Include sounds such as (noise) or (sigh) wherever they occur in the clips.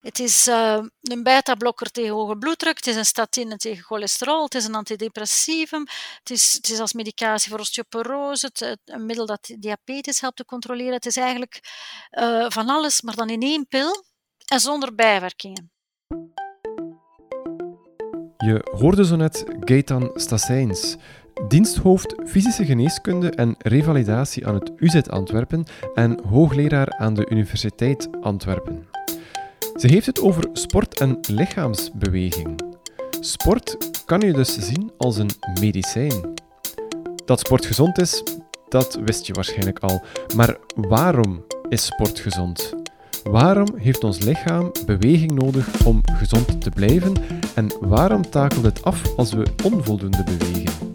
Het is uh, een beta-blokker tegen hoge bloeddruk, het is een statine tegen cholesterol, het is een antidepressivum, het is, het is als medicatie voor osteoporose, het, een middel dat diabetes helpt te controleren. Het is eigenlijk uh, van alles, maar dan in één pil en zonder bijwerkingen. Je hoorde zo net Gaetan Stassijns, diensthoofd fysische geneeskunde en revalidatie aan het UZ Antwerpen en hoogleraar aan de Universiteit Antwerpen. Ze heeft het over sport en lichaamsbeweging. Sport kan je dus zien als een medicijn. Dat sport gezond is, dat wist je waarschijnlijk al. Maar waarom is sport gezond? Waarom heeft ons lichaam beweging nodig om gezond te blijven en waarom takelt het af als we onvoldoende bewegen?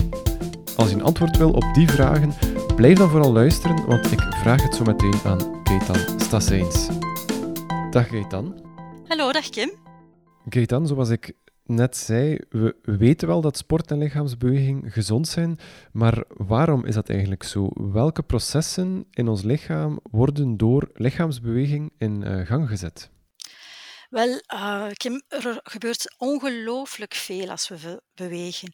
Als je een antwoord wil op die vragen, blijf dan vooral luisteren, want ik vraag het zo meteen aan Gaetan Stassijns. Dag Gaetan. Hallo, dag Kim. Gaetan, zoals ik net zei, we weten wel dat sport en lichaamsbeweging gezond zijn, maar waarom is dat eigenlijk zo? Welke processen in ons lichaam worden door lichaamsbeweging in uh, gang gezet? Wel, uh, Kim, er gebeurt ongelooflijk veel als we bewegen.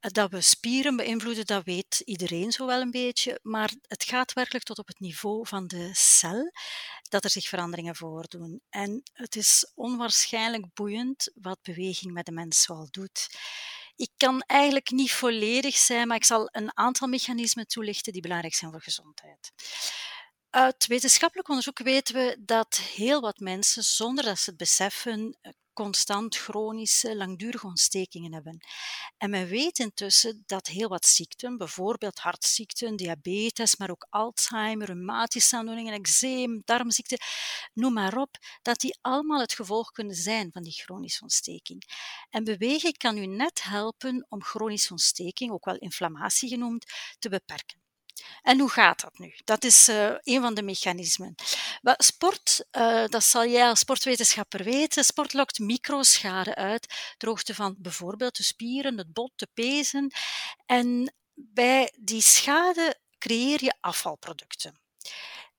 Dat we spieren beïnvloeden, dat weet iedereen zo wel een beetje, maar het gaat werkelijk tot op het niveau van de cel dat er zich veranderingen voordoen. En het is onwaarschijnlijk boeiend wat beweging met de mens zoal doet. Ik kan eigenlijk niet volledig zijn, maar ik zal een aantal mechanismen toelichten die belangrijk zijn voor gezondheid. Uit wetenschappelijk onderzoek weten we dat heel wat mensen, zonder dat ze het beseffen, constant chronische, langdurige ontstekingen hebben. En men weet intussen dat heel wat ziekten, bijvoorbeeld hartziekten, diabetes, maar ook Alzheimer, reumatische aandoeningen, eczeem, darmziekten, noem maar op, dat die allemaal het gevolg kunnen zijn van die chronische ontsteking. En bewegen kan u net helpen om chronische ontsteking, ook wel inflammatie genoemd, te beperken. En hoe gaat dat nu? Dat is uh, een van de mechanismen. Sport, uh, dat zal jij als sportwetenschapper weten, sport lokt microschade uit, ter hoogte van bijvoorbeeld de spieren, het bot, de pezen. En bij die schade creëer je afvalproducten.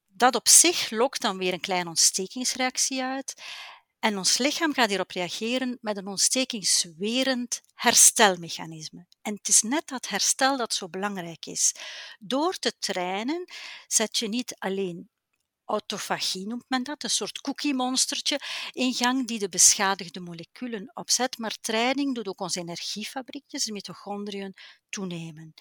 Dat op zich lokt dan weer een kleine ontstekingsreactie uit. En ons lichaam gaat hierop reageren met een ontstekingswerend herstelmechanisme. En het is net dat herstel dat zo belangrijk is. Door te trainen zet je niet alleen autofagie noemt men dat, een soort cookie-monstertje in gang die de beschadigde moleculen opzet, maar training doet ook onze energiefabriekjes, de mitochondriën, toenemen.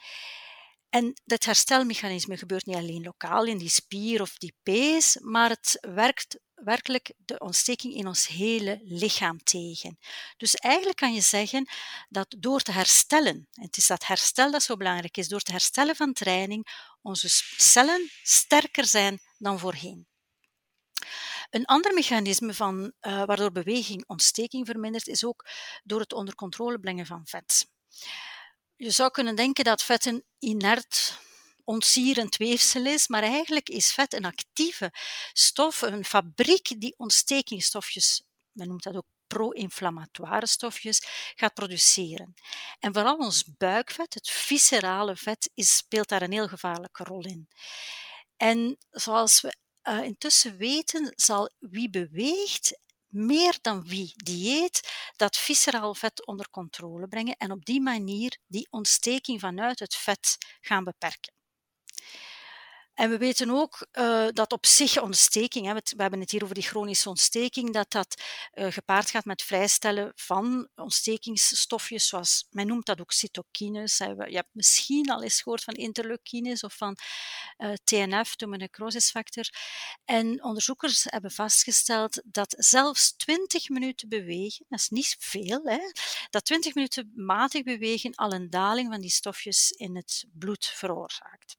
En dat herstelmechanisme gebeurt niet alleen lokaal in die spier of die pees, maar het werkt werkelijk de ontsteking in ons hele lichaam tegen. Dus eigenlijk kan je zeggen dat door te herstellen, en het is dat herstel dat zo belangrijk is, door te herstellen van training, onze cellen sterker zijn dan voorheen. Een ander mechanisme van, uh, waardoor beweging ontsteking vermindert, is ook door het onder controle brengen van vet. Je zou kunnen denken dat vet een inert ontsierend weefsel is, maar eigenlijk is vet een actieve stof, een fabriek die ontstekingsstofjes, men noemt dat ook pro-inflammatoire stofjes, gaat produceren. En vooral ons buikvet, het viscerale vet, is, speelt daar een heel gevaarlijke rol in. En zoals we uh, intussen weten, zal wie beweegt meer dan wie dieet dat visceraal vet onder controle brengen en op die manier die ontsteking vanuit het vet gaan beperken. En we weten ook uh, dat op zich ontsteking, hè, we hebben het hier over die chronische ontsteking, dat dat uh, gepaard gaat met vrijstellen van ontstekingsstofjes, zoals men noemt dat ook cytokines. Je hebt misschien al eens gehoord van interleukines of van uh, TNF, tumor-necrosisfactor. En onderzoekers hebben vastgesteld dat zelfs 20 minuten bewegen, dat is niet veel, hè, dat 20 minuten matig bewegen al een daling van die stofjes in het bloed veroorzaakt.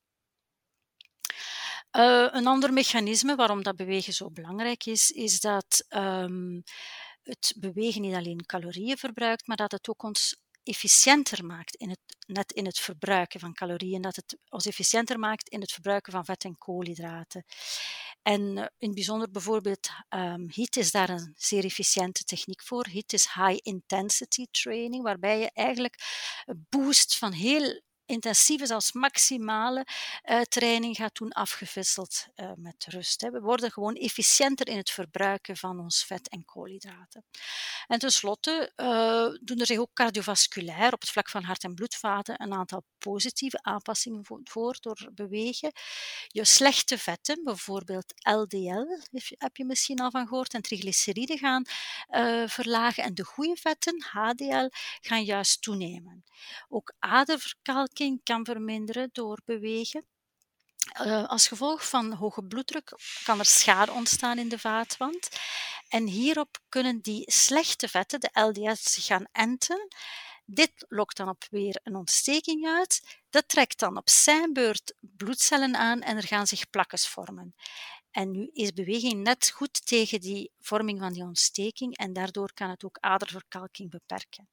Uh, een ander mechanisme waarom dat bewegen zo belangrijk is, is dat um, het bewegen niet alleen calorieën verbruikt, maar dat het ook ons efficiënter maakt in het, net in het verbruiken van calorieën, dat het ons efficiënter maakt in het verbruiken van vet en koolhydraten. En uh, in bijzonder bijvoorbeeld um, HIIT is daar een zeer efficiënte techniek voor. HIIT is High Intensity Training, waarbij je eigenlijk een boost van heel intensieve, zelfs maximale uh, training gaat doen, afgewisseld uh, met rust. Hè. We worden gewoon efficiënter in het verbruiken van ons vet en koolhydraten. En tenslotte uh, doen er zich ook cardiovasculair op het vlak van hart- en bloedvaten een aantal positieve aanpassingen voor door bewegen. Je slechte vetten, bijvoorbeeld LDL, heb je misschien al van gehoord, en triglyceriden gaan verlagen. En de goede vetten, HDL, gaan juist toenemen. Ook aderverkalking kan verminderen door bewegen. Uh, als gevolg van hoge bloeddruk kan er schade ontstaan in de vaatwand. En hierop kunnen die slechte vetten, de LDL's, gaan enten. Dit lokt dan op weer een ontsteking uit. Dat trekt dan op zijn beurt bloedcellen aan en er gaan zich plakkes vormen. En nu is beweging net goed tegen die vorming van die ontsteking en daardoor kan het ook aderverkalking beperken.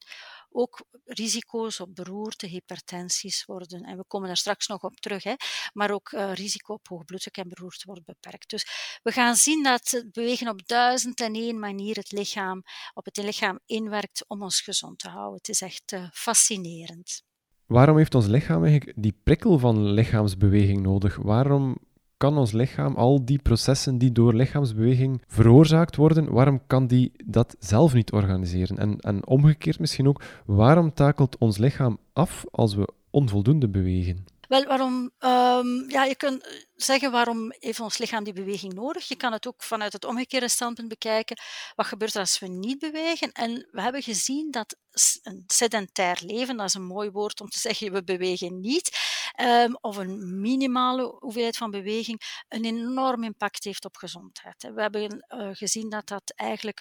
Ook risico's op beroerte, hypertensies worden, en we komen daar straks nog op terug, hè, maar ook uh, risico op hoogbloeddruk en beroerte wordt beperkt. Dus we gaan zien dat bewegen op duizend en één manier het lichaam, op het lichaam inwerkt om ons gezond te houden. Het is echt uh, fascinerend. Waarom heeft ons lichaam eigenlijk die prikkel van lichaamsbeweging nodig? Waarom kan ons lichaam al die processen die door lichaamsbeweging veroorzaakt worden, waarom kan die dat zelf niet organiseren? En, en omgekeerd misschien ook, waarom takelt ons lichaam af als we onvoldoende bewegen? Wel, waarom? Um, ja, je kunt zeggen waarom heeft ons lichaam die beweging nodig. Je kan het ook vanuit het omgekeerde standpunt bekijken. Wat gebeurt er als we niet bewegen? En we hebben gezien dat een sedentair leven, dat is een mooi woord om te zeggen we bewegen niet, um, of een minimale hoeveelheid van beweging, een enorm impact heeft op gezondheid. We hebben uh, gezien dat dat eigenlijk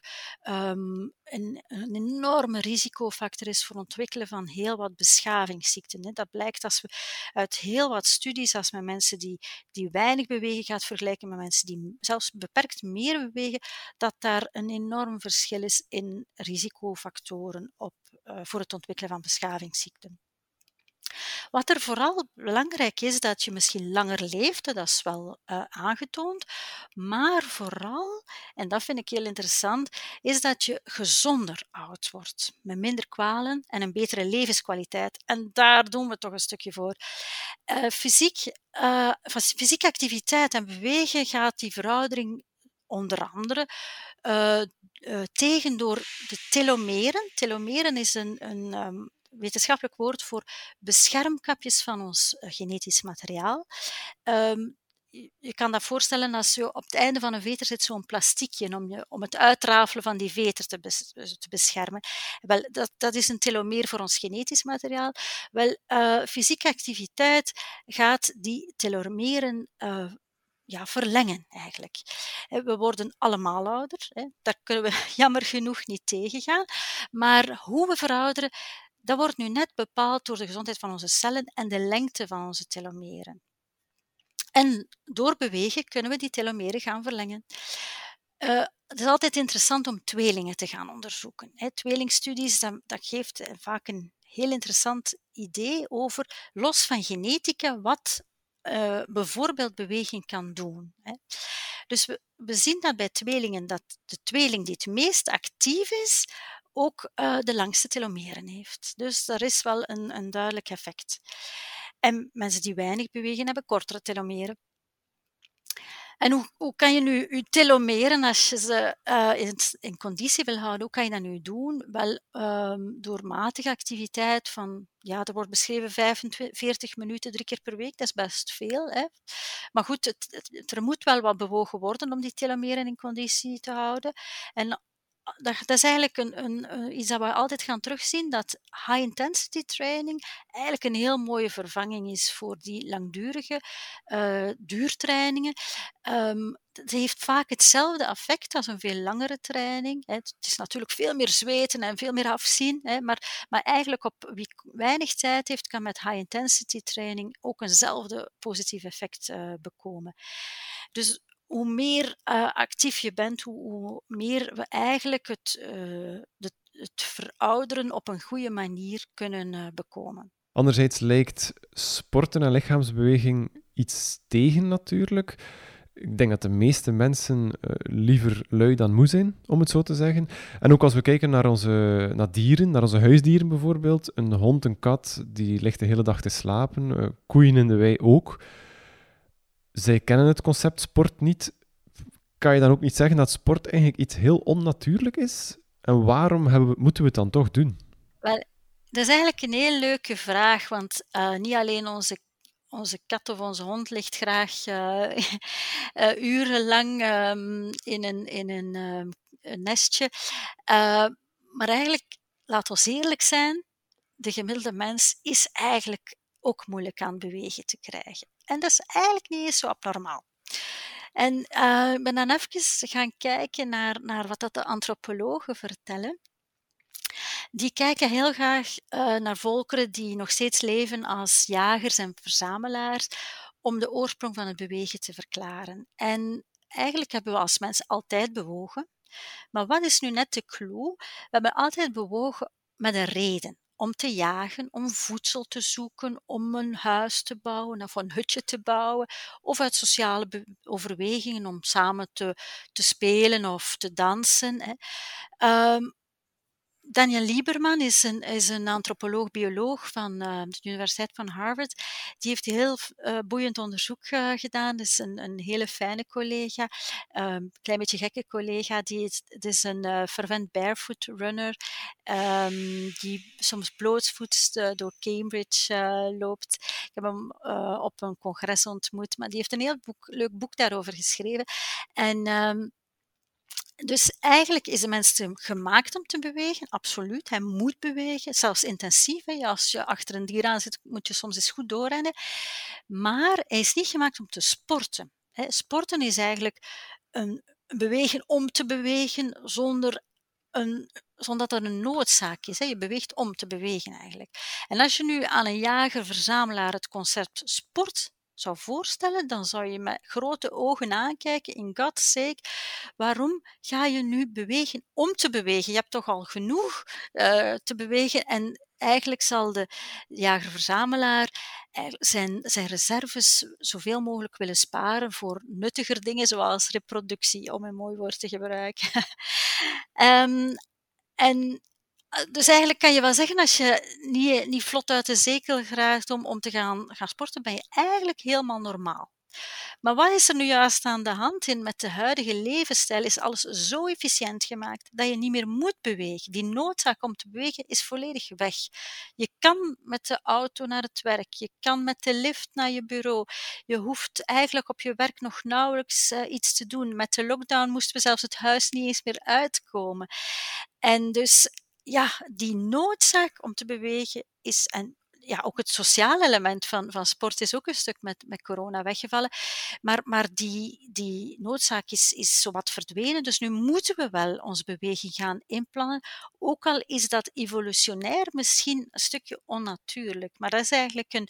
um, een, een, enorme risicofactor is voor het ontwikkelen van heel wat beschavingsziekten. Dat blijkt als we uit heel wat studies, als met mensen die, die weinig bewegen gaat vergelijken met mensen die zelfs beperkt meer bewegen, dat daar een enorm verschil is in risicofactoren op, uh, voor het ontwikkelen van beschavingsziekten. Wat er vooral belangrijk is, dat je misschien langer leeft, dat is wel uh, aangetoond, maar vooral, en dat vind ik heel interessant, is dat je gezonder oud wordt, met minder kwalen en een betere levenskwaliteit. En daar doen we toch een stukje voor. Uh, fysiek, uh, fysieke activiteit en bewegen gaat die veroudering onder andere tegen door de telomeren. Telomeren is een, een um, wetenschappelijk woord voor beschermkapjes van ons eh, genetisch materiaal. Um, je kan dat voorstellen als je op het einde van een veter zit zo'n plastiekje om, je, om het uitrafelen van die veter te, bes, te beschermen. Wel, dat, dat is een telomeer voor ons genetisch materiaal. Wel, uh, fysieke activiteit gaat die telomeren ja, verlengen eigenlijk. We worden allemaal ouder, hè. daar kunnen we (laughs) jammer genoeg niet tegengaan. Maar hoe we verouderen, dat wordt nu net bepaald door de gezondheid van onze cellen en de lengte van onze telomeren. En door bewegen kunnen we die telomeren gaan verlengen. Uh, het is altijd interessant om tweelingen te gaan onderzoeken. Hè. Tweelingstudies, dat, dat geeft eh, vaak een heel interessant idee over, los van genetica, wat uh, bijvoorbeeld beweging kan doen. Dus we, we zien dat bij tweelingen dat de tweeling die het meest actief is, ook uh, de langste telomeren heeft. Dus daar is wel een, een duidelijk effect. En mensen die weinig bewegen hebben kortere telomeren. En hoe, kan je nu je telomeren, als je ze uh, in, in, conditie wil houden, hoe kan je dat nu doen? Wel um, door matige activiteit van, ja, er wordt beschreven 45 minuten drie keer per week, dat is best veel. Hè? Maar goed, het, het, er moet wel wat bewogen worden om die telomeren in conditie te houden. En dat, is eigenlijk een, een, iets dat we altijd gaan terugzien, dat high-intensity training eigenlijk een heel mooie vervanging is voor die langdurige uh, duurtrainingen. Um, het heeft vaak hetzelfde effect als een veel langere training. Het is natuurlijk veel meer zweten en veel meer afzien, maar, maar eigenlijk op wie weinig tijd heeft, kan met high-intensity training ook eenzelfde positief effect uh, bekomen. Dus hoe meer uh, actief je bent, hoe, hoe, meer we eigenlijk het, de, het verouderen op een goede manier kunnen uh, bekomen. Anderzijds lijkt sporten en lichaamsbeweging iets tegen natuurlijk. Ik denk dat de meeste mensen liever lui dan moe zijn, om het zo te zeggen. En ook als we kijken naar onze naar dieren, naar onze huisdieren bijvoorbeeld, een hond, een kat, die ligt de hele dag te slapen, koeien in de wei ook. Zij kennen het concept sport niet. Kan je dan ook niet zeggen dat sport eigenlijk iets heel onnatuurlijk is? En waarom we, moeten we het dan toch doen? Wel, dat is eigenlijk een heel leuke vraag, want uh, niet alleen onze onze kat of onze hond ligt graag uh, uh, (laughs) urenlang um, in een, in een, een nestje. maar eigenlijk, laat ons eerlijk zijn, de gemiddelde mens is eigenlijk ook moeilijk aan bewegen te krijgen. En dat is eigenlijk niet eens zo abnormaal. En ik ben dan even gaan kijken naar, naar wat dat de antropologen vertellen die kijken heel graag uh, naar volkeren die nog steeds leven als jagers en verzamelaars, om de oorsprong van het bewegen te verklaren. En eigenlijk hebben we als mensen altijd bewogen. Maar wat is nu net de clue? We hebben altijd bewogen met een reden. Om te jagen, om voedsel te zoeken, om een huis te bouwen of een hutje te bouwen, of uit sociale overwegingen om samen te, te spelen of te dansen. Hè. Um, Daniel Lieberman is een, is een antropoloog-bioloog van uh, de Universiteit van Harvard. Die heeft heel uh, boeiend onderzoek uh, gedaan. Dat is een, een hele fijne collega, een um, klein beetje gekke collega. Die is, het is een fervent barefoot runner, um, die soms blootsvoets door Cambridge loopt. Ik heb hem op een congres ontmoet, maar die heeft een heel boek, leuk boek daarover geschreven. En um, dus eigenlijk is de mens gemaakt om te bewegen, absoluut. Hij moet bewegen, zelfs intensief. Hè. Als je achter een dier aan zit, moet je soms eens goed doorrennen. Maar hij is niet gemaakt om te sporten. Sporten is eigenlijk een bewegen om te bewegen zonder, een, zonder dat er een noodzaak is. Je beweegt om te bewegen eigenlijk. En als je nu aan een jager-verzamelaar het concept sport zou voorstellen, dan zou je met grote ogen aankijken, in God's sake, waarom ga je nu bewegen om te bewegen? Je hebt toch al genoeg uh, te bewegen en eigenlijk zal de jager-verzamelaar zijn, zijn reserves zoveel mogelijk willen sparen voor nuttiger dingen zoals reproductie, om een mooi woord te gebruiken. um, (laughs) en eh, dus eigenlijk kan je wel zeggen, als je niet, niet vlot uit de zekel geraakt om, om te gaan, gaan sporten, ben je eigenlijk helemaal normaal. Maar wat is er nu juist aan de hand in met de huidige levensstijl? Is alles zo efficiënt gemaakt dat je niet meer moet bewegen. Die noodzaak om te bewegen is volledig weg. Je kan met de auto naar het werk, je kan met de lift naar je bureau. Je hoeft eigenlijk op je werk nog nauwelijks uh, iets te doen. Met de lockdown moesten we zelfs het huis niet eens meer uitkomen. En dus ja, die noodzaak om te bewegen is, en ja, ook het sociale element van, van sport is ook een stuk met, met corona weggevallen. Maar, maar die, die noodzaak is, is zowat verdwenen. Dus nu moeten we wel onze beweging gaan inplannen. Ook al is dat evolutionair misschien een stukje onnatuurlijk. Maar dat is eigenlijk een,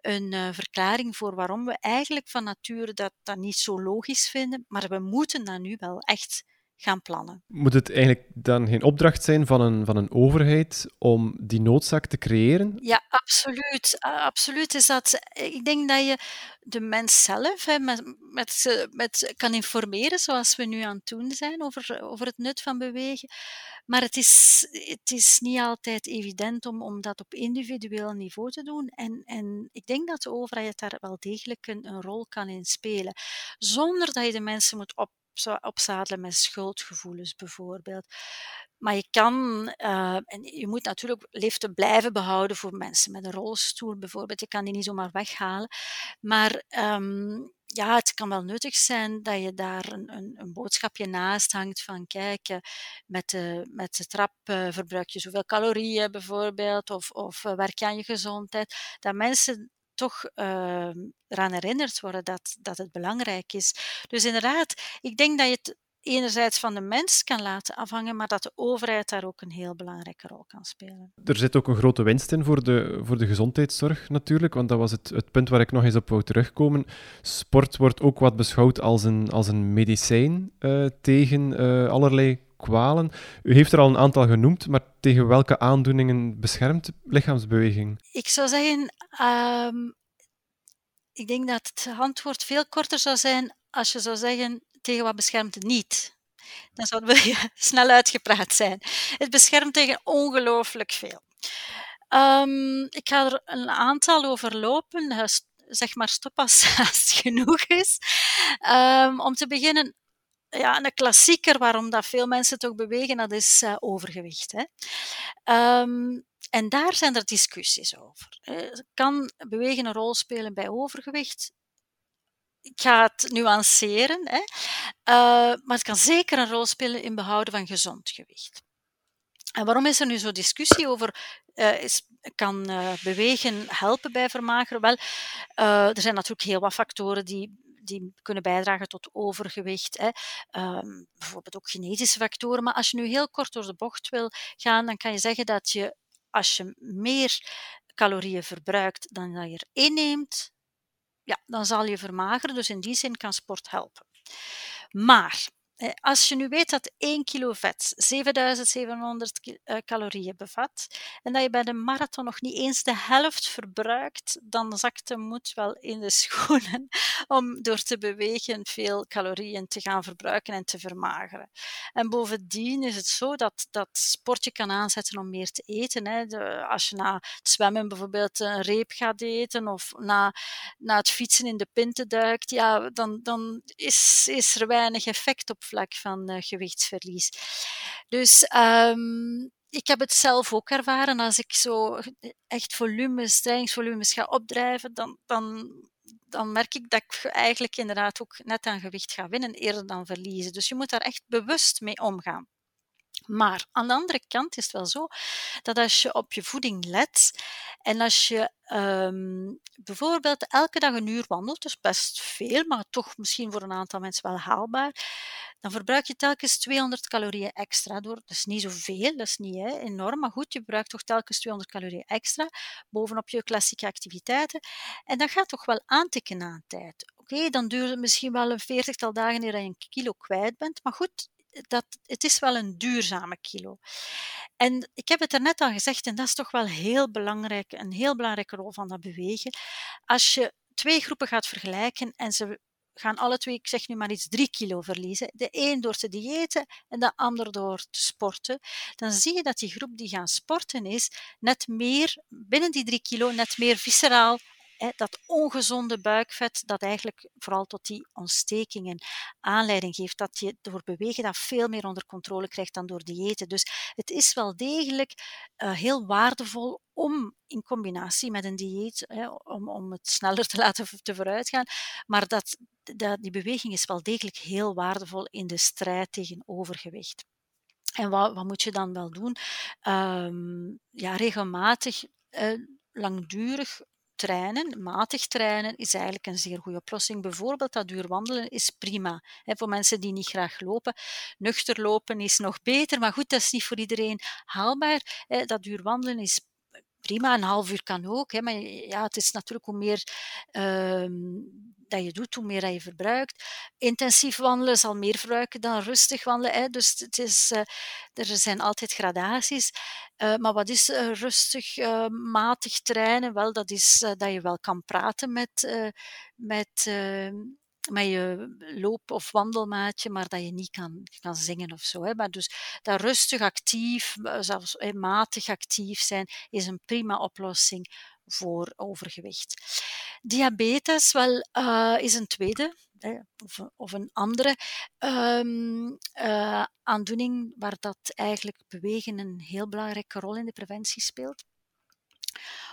een uh, verklaring voor waarom we eigenlijk van nature dat, dat niet zo logisch vinden. Maar we moeten dat nu wel echt gaan plannen. Moet het eigenlijk dan geen opdracht zijn van een, van een overheid om die noodzaak te creëren? Ja, absoluut. absoluut is dat. Ik denk dat je de mens zelf hè, met, met, met, kan informeren, zoals we nu aan het doen zijn, over, over het nut van bewegen. Maar het is, het is niet altijd evident om, om dat op individueel niveau te doen. En, en ik denk dat de overheid daar wel degelijk een, een rol kan in spelen. Zonder dat je de mensen moet op opzadelen met schuldgevoelens bijvoorbeeld. Maar je kan, uh, en je moet natuurlijk liften blijven behouden voor mensen met een rolstoel bijvoorbeeld. Je kan die niet zomaar weghalen. Maar um, ja, het kan wel nuttig zijn dat je daar een, een, een boodschapje naast hangt van kijk, uh, met, de, met de trap uh, verbruik je zoveel calorieën bijvoorbeeld, of, of werk je aan je gezondheid. Dat mensen toch uh, eraan herinnerd worden dat, dat het belangrijk is. Dus inderdaad, ik denk dat je het enerzijds van de mens kan laten afhangen, maar dat de overheid daar ook een heel belangrijke rol kan spelen. Er zit ook een grote winst in voor de, voor de gezondheidszorg natuurlijk, want dat was het, het punt waar ik nog eens op wou terugkomen. Sport wordt ook wat beschouwd als een, als een medicijn uh, tegen uh, allerlei kwalen. U heeft er al een aantal genoemd, maar tegen welke aandoeningen beschermt lichaamsbeweging? Ik zou zeggen, um, ik denk dat het antwoord veel korter zou zijn als je zou zeggen, tegen wat beschermt het niet? Dan zouden we (laughs) snel uitgepraat zijn. Het beschermt tegen ongelooflijk veel. Um, ik ga er een aantal overlopen. Zeg maar stop (laughs) als, het genoeg is. Um, om te beginnen, ja, een klassieker waarom dat veel mensen toch bewegen, dat is uh, overgewicht. Hè. Um, en daar zijn er discussies over. Kan bewegen een rol spelen bij overgewicht? Ik ga het nuanceren, hè. Uh, maar het kan zeker een rol spelen in behouden van gezond gewicht. En waarom is er nu zo discussie over? Is, kan uh, bewegen helpen bij vermageren? Wel, er zijn natuurlijk heel wat factoren die die kunnen bijdragen tot overgewicht. Hè. Um, bijvoorbeeld ook genetische factoren. Maar als je nu heel kort door de bocht wil gaan, dan kan je zeggen dat je als je meer calorieën verbruikt dan dat je er inneemt, ja, dan zal je vermageren. Dus in die zin kan sport helpen. Maar als je nu weet dat 1 kilo vet 7700 eh, calorieën bevat en dat je bij de marathon nog niet eens de helft verbruikt, dan zakt de moed wel in de (laughs) schoenen om door te bewegen veel calorieën te gaan verbruiken en te vermageren. En bovendien is het zo dat, dat sport je kan aanzetten om meer te eten. Hè. Als je na het zwemmen bijvoorbeeld een reep gaat eten of na, na het fietsen in de pinten duikt, ja, dan, dan is, is er weinig effect op vlak van uh, gewichtsverlies. Dus um, ik heb het zelf ook ervaren. Als ik zo echt volumes, trainingsvolumes ga opdrijven, dan, dan, dan merk ik dat ik eigenlijk inderdaad ook net aan gewicht ga winnen eerder dan verliezen. Dus je moet daar echt bewust mee omgaan. Maar aan de andere kant is het wel zo dat als je op je voeding let en als je um, bijvoorbeeld elke dag een uur wandelt, dus best veel, maar toch misschien voor een aantal mensen wel haalbaar, dan verbruik je telkens 200 calorieën extra door. Dat is niet zoveel, dat is niet hè, enorm, maar goed, je verbruikt toch telkens 200 calorieën extra bovenop je klassieke activiteiten. En dat gaat toch wel aantikken aan tijd. Oké, dan duurt het misschien wel een veertigtal dagen eer je een kilo kwijt bent, maar goed, dat, het is wel een duurzame kilo. En ik heb het er net al gezegd, en dat is toch wel heel belangrijk, een heel belangrijke rol van dat bewegen. Als je twee groepen gaat vergelijken en ze gaan alle twee, ik zeg nu maar iets, drie kilo verliezen. De een door te diëten en de ander door te sporten. Dan zie je dat die groep die gaan sporten is, net meer, binnen die drie kilo, net meer visceraal dat ongezonde buikvet, dat eigenlijk vooral tot die ontstekingen aanleiding geeft, dat je door bewegen dat veel meer onder controle krijgt dan door diëten. Dus het is wel degelijk uh, heel waardevol om in combinatie met een dieet, hè, om, om het sneller te (laughs) laten te vooruitgaan, maar dat, dat, die beweging is wel degelijk heel waardevol in de strijd tegen overgewicht. En wat, wat moet je dan wel doen? Um, ja, regelmatig, uh, langdurig trainen, matig trainen, is eigenlijk een zeer goede oplossing. Bijvoorbeeld dat duur wandelen is prima. Voor mensen die niet graag lopen. Nuchter lopen is nog beter, maar goed, dat is niet voor iedereen haalbaar. Dat duur wandelen is prima, een half uur kan ook. Maar ja, het is natuurlijk hoe meer uh, dat je doet, hoe meer je verbruikt. Intensief wandelen zal meer verbruiken dan rustig wandelen. Hè. Dus het is, uh, er zijn altijd gradaties. Uh, maar wat is uh, rustig, matig trainen? Wel, dat is dat je wel kan praten met, met ehm, met je loop- of wandelmaatje, maar dat je niet kan, kan zingen of zo. Hè. Maar dus dat rustig actief, zelfs matig actief zijn, is een prima oplossing voor overgewicht. Diabetes wel, uh, is een tweede of, of, een andere um, uh, aandoening waar dat eigenlijk bewegen een heel belangrijke rol in de preventie speelt.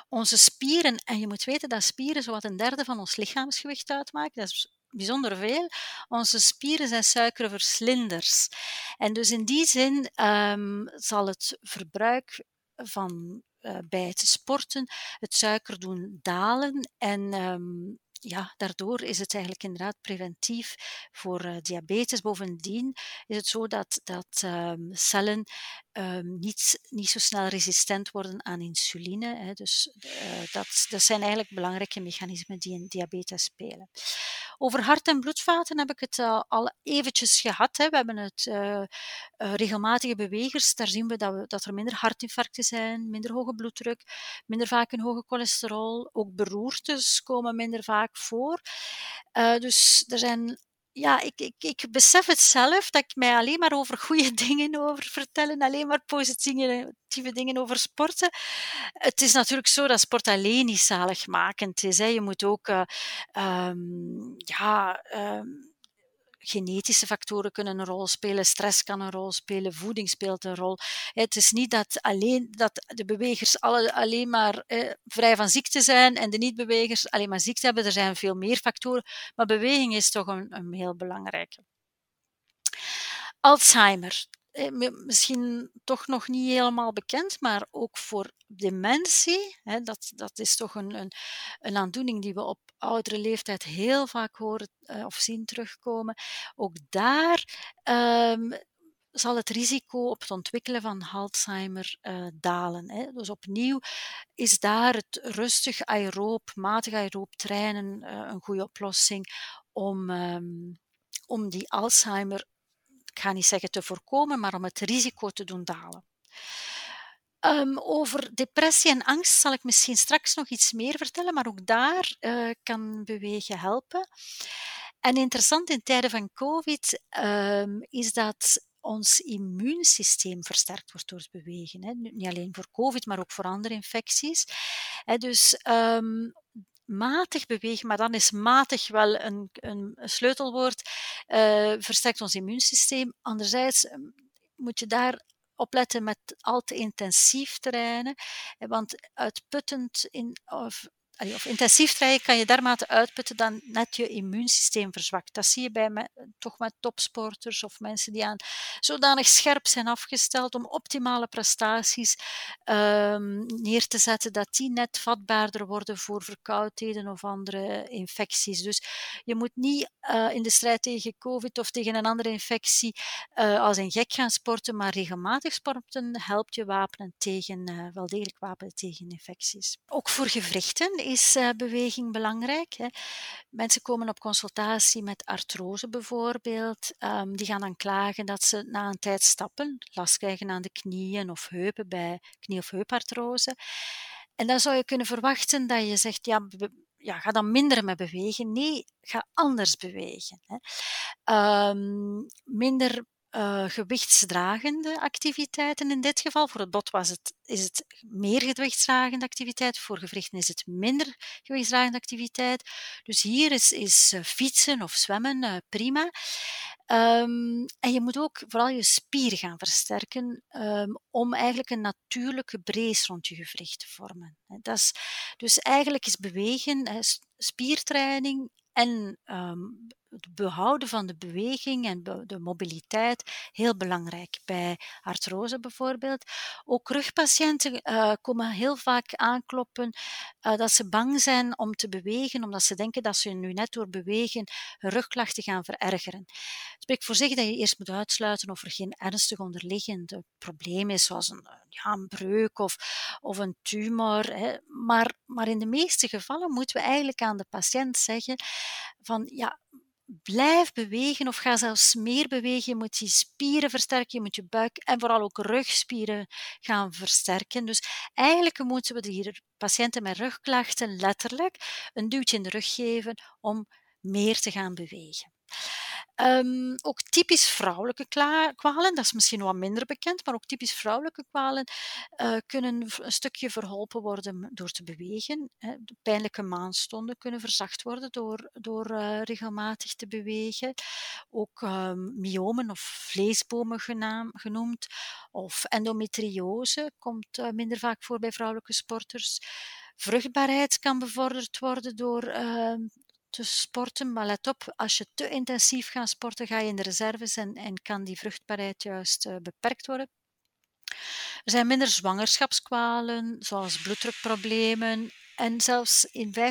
Onze spieren, en je moet weten dat spieren zowat een derde van ons lichaamsgewicht uitmaken, dat is bijzonder veel. Onze spieren zijn suikerverslinders. En dus in die zin um, zal het verbruik van bij het sporten het suiker doen dalen en um, ja, daardoor is het eigenlijk inderdaad preventief voor uh, diabetes. Bovendien is het zo dat, dat um, cellen um, niet, niet zo snel resistent worden aan insuline. Hè. Dus uh, dat, dat zijn eigenlijk belangrijke mechanismen die in diabetes spelen. Over hart- en bloedvaten heb ik het uh, al eventjes gehad. Hè. We hebben het uh, regelmatige bewegers. Daar zien we dat, we dat, er minder hartinfarcten zijn, minder hoge bloeddruk, minder vaak een hoge cholesterol. Ook beroertes komen minder vaak voor. dus er zijn ja, ik, ik, ik besef het zelf dat ik mij alleen maar over goede (laughs) dingen over vertel en alleen maar positieve dingen over sporten. Het is natuurlijk zo dat sport alleen niet zaligmakend is. Hè. Je moet ook uh, ja, um, genetische factoren kunnen een rol spelen, stress kan een rol spelen, voeding speelt een rol. Het is niet dat, alleen, dat de bewegers alle, alleen maar eh, vrij van ziekte zijn en de niet-bewegers alleen maar ziekte hebben. Er zijn veel meer factoren, maar beweging is toch een, een heel belangrijke. Alzheimer. Eh, misschien toch nog niet helemaal bekend, maar ook voor dementie, hè, dat, dat is toch een, een, een aandoening die we op oudere leeftijd heel vaak horen uh, of zien terugkomen. Ook daar um, zal het risico op het ontwikkelen van Alzheimer uh, dalen. Hè. Dus opnieuw is daar het rustig aeroop, matig aeroop trainen uh, een goede oplossing om, um, om die Alzheimer ik ga niet zeggen te voorkomen, maar om het risico te doen dalen. Um, over depressie en angst zal ik misschien straks nog iets meer vertellen, maar ook daar uh, kan bewegen helpen. En interessant in tijden van COVID um, is dat ons immuunsysteem versterkt wordt door het bewegen. Hè. Niet alleen voor COVID, maar ook voor andere infecties. Hè, dus um, matig bewegen, maar dan is matig wel een, een, sleutelwoord, uh, versterkt ons immuunsysteem. Anderzijds ehm, moet je daar opletten met al te intensief trainen, want uitputtend in, of of intensief trainen kan je dermate uitputten dat net je immuunsysteem verzwakt. Dat zie je bij me, toch met topsporters of mensen die aan zodanig scherp zijn afgesteld om optimale prestaties um, neer te zetten, dat die net vatbaarder worden voor verkoudheden of andere infecties. Dus je moet niet uh, in de strijd tegen COVID of tegen een andere infectie uh, als een gek gaan sporten, maar regelmatig sporten helpt je wapenen tegen, uh, wel degelijk wapenen tegen infecties. Ook voor gewrichten is uh, beweging belangrijk. Hè. Mensen komen op consultatie met artrose bijvoorbeeld. Um, die gaan dan klagen dat ze na een tijd stappen last krijgen aan de knieën of heupen bij knie- of heupartrose. En dan zou je kunnen verwachten dat je zegt, ja, ja, ga dan minder met bewegen. Nee, ga anders bewegen. Hè. Um, minder uh, gewichtsdragende activiteiten in dit geval. Voor het bot was het, is het meer gewichtsdragende activiteit, voor gewrichten is het minder gewichtsdragende activiteit. Dus hier is, is uh, fietsen of zwemmen uh, prima. Um, en je moet ook vooral je spier gaan versterken um, om eigenlijk een natuurlijke brace rond je gewricht te vormen. Dat is, dus eigenlijk is bewegen, spiertraining en um, het behouden van de beweging en de mobiliteit heel belangrijk. Bij artrose bijvoorbeeld. Ook rugpatiënten uh, komen heel vaak aankloppen uh, dat ze bang zijn om te bewegen, omdat ze denken dat ze nu net door bewegen hun rugklachten gaan verergeren. Het spreekt voor zich dat je eerst moet uitsluiten of er geen ernstig onderliggend probleem is, zoals een, ja, een breuk of, of een tumor. Hè. Maar, maar in de meeste gevallen moeten we eigenlijk aan de patiënt zeggen van ja, blijf bewegen of ga zelfs meer bewegen. Je moet je spieren versterken, je moet je buik en vooral ook rugspieren gaan versterken. Dus eigenlijk moeten we de patiënten met rugklachten letterlijk een duwtje in de rug geven om meer te gaan bewegen. Um, ook typisch vrouwelijke kwalen, dat is misschien wat minder bekend, maar ook typisch vrouwelijke kwalen uh, kunnen een stukje verholpen worden door te bewegen. Hè. De pijnlijke maanstonden kunnen verzacht worden door, door uh, regelmatig te bewegen. Ook um, myomen of vleesbomen genaam, genoemd, of endometriose komt uh, minder vaak voor bij vrouwelijke sporters. Vruchtbaarheid kan bevorderd worden door uh, te sporten. Maar let op, als je te intensief gaat sporten, ga je in de reserves en, en kan die vruchtbaarheid juist uh, beperkt worden. Er zijn minder zwangerschapskwalen, zoals bloeddrukproblemen. En zelfs in 15%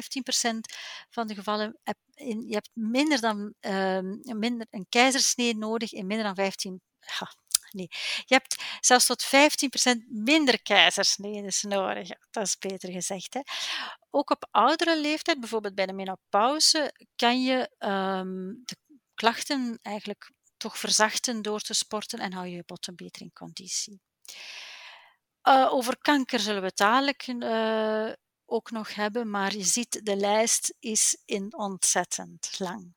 van de gevallen heb je hebt minder dan, uh, minder, een keizersnee nodig in minder dan 15, ja, Nee, je hebt zelfs tot 15% minder keizersneden nodig. Dat is beter gezegd. Hè? Ook op oudere leeftijd, bijvoorbeeld bij de menopauze, kan je um, de klachten eigenlijk toch verzachten door te sporten en hou je je botten beter in conditie. Uh, over kanker zullen we het dadelijk uh, ook nog hebben, maar je ziet, de lijst is in ontzettend lang.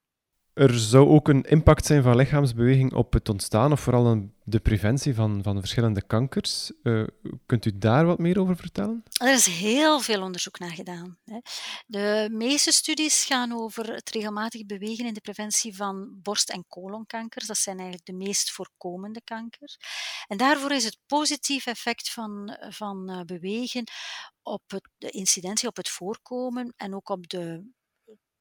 Er zou ook een impact zijn van lichaamsbeweging op het ontstaan of vooral de preventie van, van verschillende kankers. Uh, kunt u daar wat meer over vertellen? Er is heel veel onderzoek naar gedaan. De meeste studies gaan over het regelmatig bewegen in de preventie van borst- en kolonkankers. Dat zijn eigenlijk de meest voorkomende kankers. En daarvoor is het positief effect van, van eh, bewegen op het, de incidentie, op het voorkomen en ook op de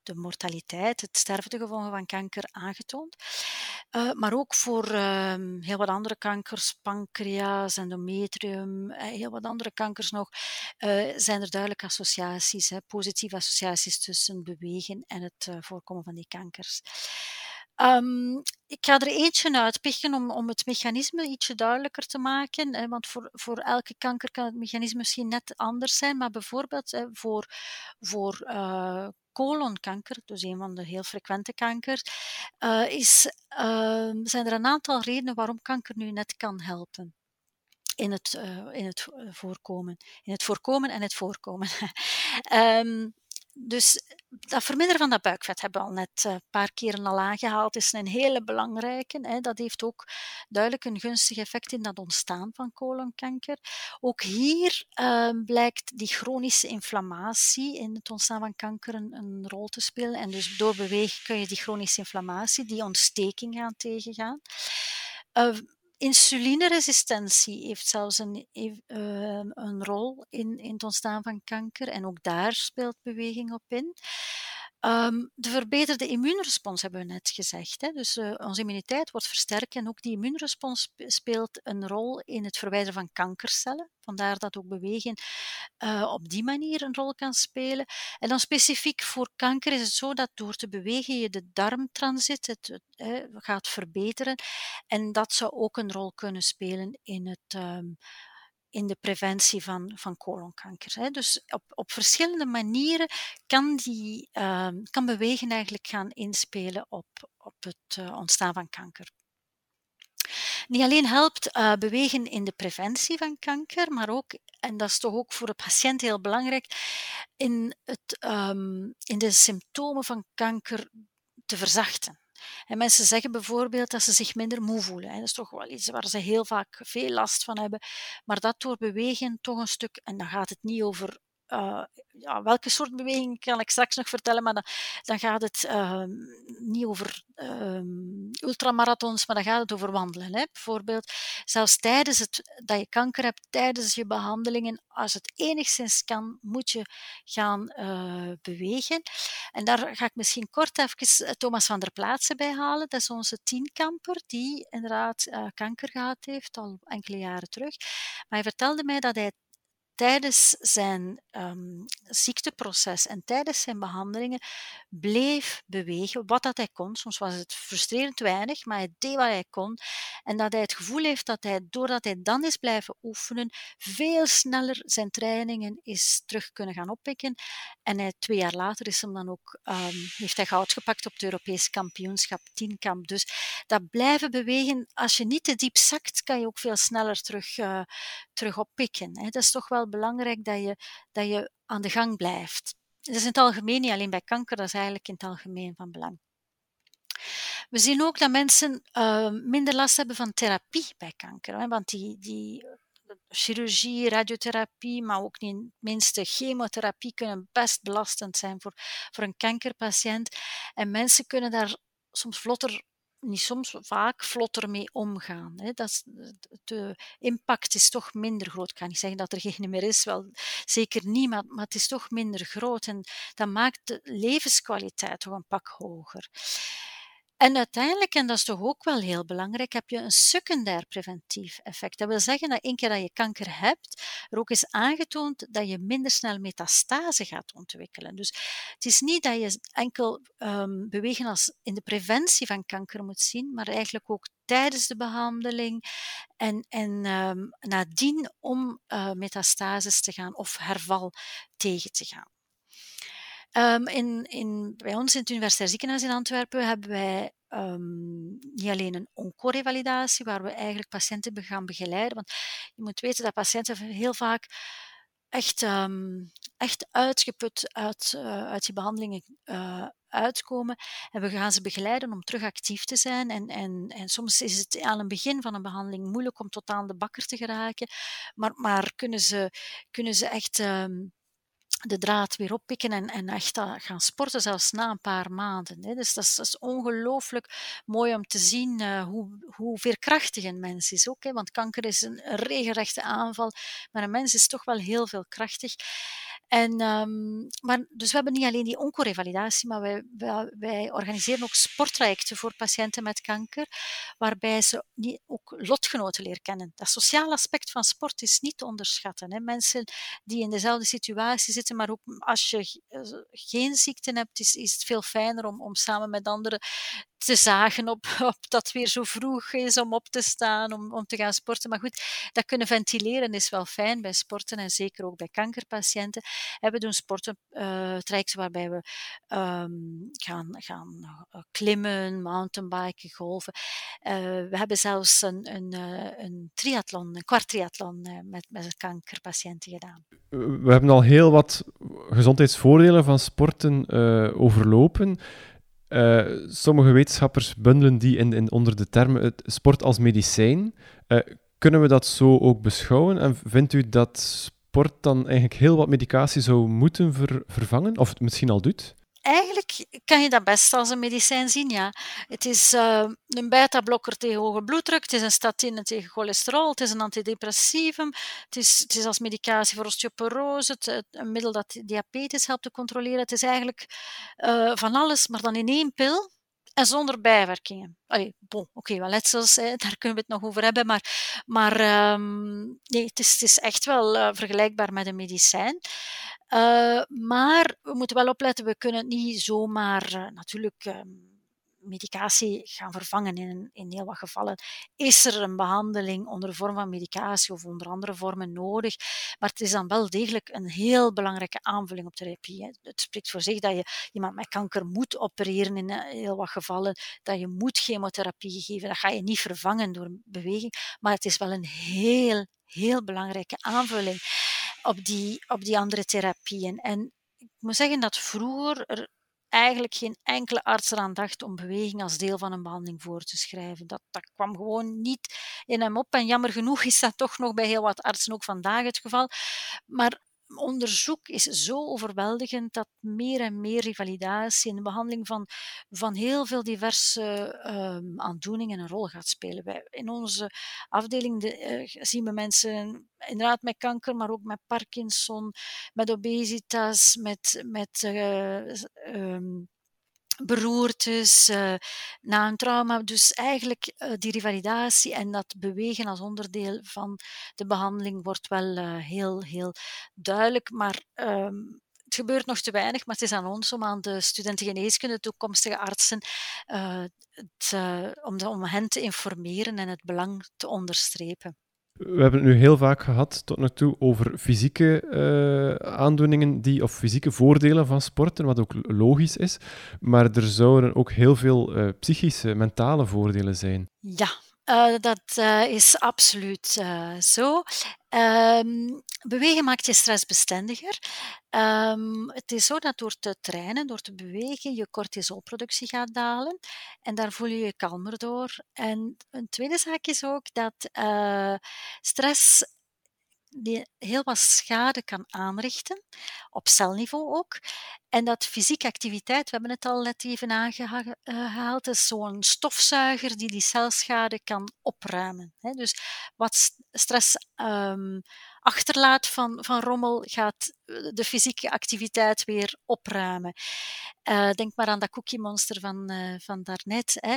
de mortaliteit, het sterftegevolgen van kanker aangetoond. Uh, maar ook voor uh, heel wat andere kankers, pancreas, endometrium, uh, heel wat andere kankers nog, uh, zijn er duidelijk associaties, hè, positieve associaties tussen bewegen en het voorkomen van die kankers. Um, ik ga er eentje uitpikken om, om het mechanisme ietsje duidelijker te maken. Hè, want voor, voor elke kanker kan het mechanisme misschien net anders zijn. Maar bijvoorbeeld hè, voor, voor uh, colonkanker, dus een van de heel frequente kankers, uh, is, uh, zijn er een aantal redenen waarom kanker nu net kan helpen in het, uh, in het voorkomen. In het voorkomen en het voorkomen. um, (laughs) dus dat verminderen van dat buikvet hebben we al net een paar keren al aangehaald, is een hele belangrijke. Dat heeft ook duidelijk een gunstig effect in dat ontstaan van colonkanker. Ook hier uh, blijkt die chronische inflammatie in het ontstaan van kanker een, rol te spelen. En dus door bewegen kun je die chronische inflammatie, die ontsteking gaan tegengaan. Insulineresistentie heeft zelfs een, ehm, een rol in, in het ontstaan van kanker en ook daar speelt beweging op in. Ehm, de verbeterde immuunrespons hebben we net gezegd. Hè? Dus uh, onze immuniteit wordt versterkt en ook die immuunrespons speelt een rol in het verwijderen van kankercellen. Vandaar dat ook bewegen uh, op die manier een rol kan spelen. En dan specifiek voor kanker is het zo dat door te bewegen je de darmtransit het gaat verbeteren. En dat zou ook een rol kunnen spelen in het um, in de preventie van, van colonkanker. Hè. Dus op, op verschillende manieren kan, die, uh, kan bewegen eigenlijk gaan inspelen op, op het uh, ontstaan van kanker. Niet alleen helpt uh, bewegen in de preventie van kanker, maar ook, en dat is toch ook voor de patiënt heel belangrijk, in, het, um, in de symptomen van kanker te verzachten. En mensen zeggen bijvoorbeeld dat ze zich minder moe voelen. Dat is toch wel iets waar ze heel vaak veel last van hebben. Maar dat door bewegen toch een stuk, en dan gaat het niet over uh, ja, welke soort beweging kan ik straks nog vertellen, maar dan, dan gaat het uh, niet over uh, ultramarathons, maar dan gaat het over wandelen. Hè. Bijvoorbeeld, zelfs tijdens het, dat je kanker hebt, tijdens je behandelingen, als het enigszins kan, moet je gaan uh, bewegen. En daar ga ik misschien kort even eh, Thomas van der Plaatsen bij halen. Dat is onze tienkamper, die inderdaad kanker gehad heeft, al enkele jaren terug. Maar hij vertelde mij dat hij tijdens zijn um, ziekteproces en tijdens zijn behandelingen bleef bewegen, wat dat hij kon. Soms was het frustrerend weinig, maar hij deed wat hij kon. En dat hij het gevoel heeft dat hij, doordat hij dan is blijven oefenen, veel sneller zijn trainingen is terug kunnen gaan oppikken. En hij, twee jaar later is hem dan ook, um, heeft hij goud gepakt op het Europees kampioenschap tienkamp. Dus dat blijven bewegen, als je niet te diep zakt, kan je ook veel sneller terug, uh, terug oppikken. Hè. Dat is toch wel belangrijk dat je, dat je aan de gang blijft. Dat is in het algemeen, niet alleen bij kanker, dat is eigenlijk in het algemeen van belang. We zien ook dat mensen uh, minder last hebben van therapie bij kanker. Want die, die chirurgie, radiotherapie, maar ook niet minste chemotherapie kunnen best belastend zijn voor, voor een kankerpatiënt. En mensen kunnen daar soms vlotter niet soms, vaak vlotter mee omgaan. Hè. Dat is, de impact is toch minder groot. Ik kan niet zeggen dat er geen meer is, wel zeker niet, maar, maar het is toch minder groot. En dat maakt de levenskwaliteit toch een pak hoger. En uiteindelijk, en dat is toch ook wel heel belangrijk, heb je een secundair preventief effect. Dat wil zeggen dat één keer dat je kanker hebt, er ook is aangetoond dat je minder snel metastase gaat ontwikkelen. Dus het is niet dat je enkel um, bewegen als in de preventie van kanker moet zien, maar eigenlijk ook tijdens de behandeling en, en um, nadien om uh, metastases te gaan of herval tegen te gaan. Um, in, in, bij ons in het Universitair Ziekenhuis in Antwerpen hebben wij um, niet alleen een oncorevalidatie, waar we eigenlijk patiënten gaan begeleiden. Want je moet weten dat patiënten heel vaak echt, ehm, echt uitgeput uit, uh, uit die behandelingen uh, uitkomen. En we gaan ze begeleiden om terug actief te zijn. En, en, en soms is het aan het begin van een behandeling moeilijk om tot aan de bakker te geraken. Maar, maar kunnen, ze, kunnen ze echt. De draad weer oppikken en, en echt gaan sporten, zelfs na een paar maanden. Hè. Dus dat is, is ongelooflijk mooi om te zien uh, hoe, hoe veerkrachtig een mens is ook. Hè. Want kanker is een regelrechte aanval, maar een mens is toch wel heel veel krachtig. En, um, maar, dus we hebben niet alleen die oncorevalidatie, maar wij, wij, wij, organiseren ook sporttrajecten voor patiënten met kanker, waarbij ze niet, ook lotgenoten leren kennen. Dat sociale aspect van sport is niet te onderschatten. Hè. Mensen die in dezelfde situatie zitten, maar ook als je eh, geen ziekte hebt, is, is het veel fijner om, om samen met anderen te zagen op, (laughs) op dat weer zo vroeg is om op te staan, om, om te gaan sporten. Maar goed, dat kunnen ventileren is wel fijn bij sporten en zeker ook bij kankerpatiënten. En we doen sporten, uh, waarbij we um, gaan, gaan uh, klimmen, mountainbiken, golven. Uh, we hebben zelfs een, een, een triathlon, een kwart triathlon met, met kankerpatiënten gedaan. We hebben al heel wat gezondheidsvoordelen van sporten overlopen. Uh, sommige wetenschappers bundelen die in, onder de term het sport als medicijn. Uh, kunnen we dat zo ook beschouwen? En vindt u dat sport dan eigenlijk heel wat medicatie zou moeten ver, vervangen? Of het misschien al doet? Eigenlijk kan je dat best als een medicijn zien, ja. Het is uh, een beta-blokker tegen hoge bloeddruk, het is een statine tegen cholesterol, het is een antidepressivum, het is, het is als medicatie voor osteoporose, het, een middel dat diabetes helpt te controleren. Het is eigenlijk uh, van alles, maar dan in één pil en zonder bijwerkingen. Oké, okay, wel letsels, hè, daar kunnen we het nog over hebben, maar, maar um, nee, het is, het is echt wel uh, vergelijkbaar met een medicijn. Uh, maar we moeten wel opletten, we kunnen het niet zomaar uh, natuurlijk um, medicatie gaan vervangen. In, in heel wat gevallen is er een behandeling onder de vorm van medicatie of onder andere vormen nodig. Maar het is dan wel degelijk een heel belangrijke aanvulling op therapie. Het spreekt voor zich dat je iemand met kanker moet opereren in eh, heel wat gevallen, dat je moet chemotherapie geven. Dat ga je niet vervangen door beweging, maar het is wel een heel, heel belangrijke aanvulling op die, op die andere therapieën. En ik moet zeggen dat vroeger er eigenlijk geen enkele arts eraan dacht om beweging als deel van een behandeling voor te schrijven. Dat, dat kwam gewoon niet in hem op. En jammer genoeg is dat toch nog bij heel wat artsen ook vandaag het geval. Maar onderzoek is zo overweldigend dat meer en meer revalidatie in de behandeling van, van heel veel diverse um, aandoeningen een rol gaat spelen. Wij, in onze afdeling de, uh, zien we mensen inderdaad met kanker, maar ook met Parkinson, met obesitas, met, met uh, um, beroertes, uh, na een trauma. Dus eigenlijk uh, die revalidatie en dat bewegen als onderdeel van de behandeling wordt wel uh, heel, heel duidelijk. Maar um, het gebeurt nog te weinig, maar het is aan ons om aan de studenten geneeskunde, toekomstige artsen, het, om hen te informeren en het belang te onderstrepen. We hebben het nu heel vaak gehad tot nu toe over fysieke uh, aandoeningen die, of fysieke voordelen van sporten, wat ook logisch is. Maar er zouden ook heel veel uh, psychische, mentale voordelen zijn. Ja, uh, dat is absoluut zo. Um, bewegen maakt je stressbestendiger. Um, het is zo dat door te trainen, door te bewegen, je cortisolproductie gaat dalen. En daar voel je je kalmer door. En een tweede zaak is ook dat stress die heel wat schade kan aanrichten, op celniveau ook. En dat fysieke activiteit, we hebben het al net even aangehaald, is zo'n stofzuiger die die celschade kan opruimen. Dus wat stress um, achterlaat van, van rommel, gaat de fysieke activiteit weer opruimen. Uh, denk maar aan dat cookie monster van, uh, van daarnet. Hè.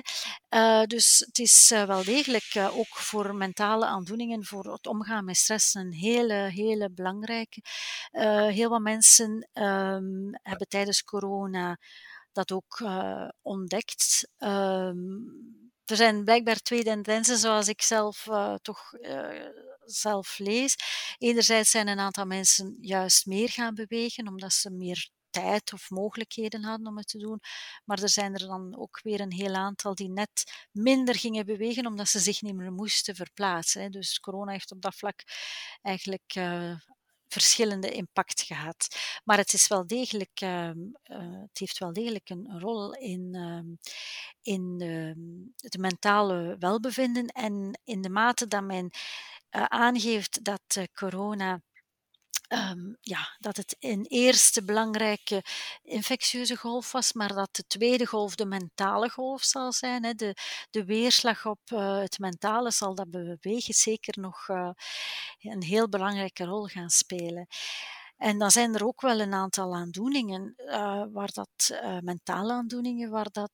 Dus het is wel degelijk ook voor mentale aandoeningen, voor het omgaan met stress, een hele, hele belangrijke. heel wat mensen um, hebben tijdens corona dat ook ontdekt. Um, er zijn blijkbaar twee tendensen, zoals ik zelf toch zelf lees. Enerzijds zijn een aantal mensen juist meer gaan bewegen, omdat ze meer tijd of mogelijkheden hadden om het te doen. Maar er zijn er dan ook weer een heel aantal die net minder gingen bewegen, omdat ze zich niet meer moesten verplaatsen. Dus corona heeft op dat vlak eigenlijk uh, verschillende impact gehad. Maar het, is wel degelijk, uh, het heeft wel degelijk een, rol in, uh, in het mentale welbevinden en in de mate dat men aangeeft dat corona Um, ja, dat het een eerste belangrijke infectieuze golf was, maar dat de tweede golf de mentale golf zal zijn. Hè. De, de weerslag op uh, het mentale zal dat bewegen zeker nog een heel belangrijke rol gaan spelen. En dan zijn er ook wel een aantal aandoeningen, waar dat, mentale aandoeningen, waar dat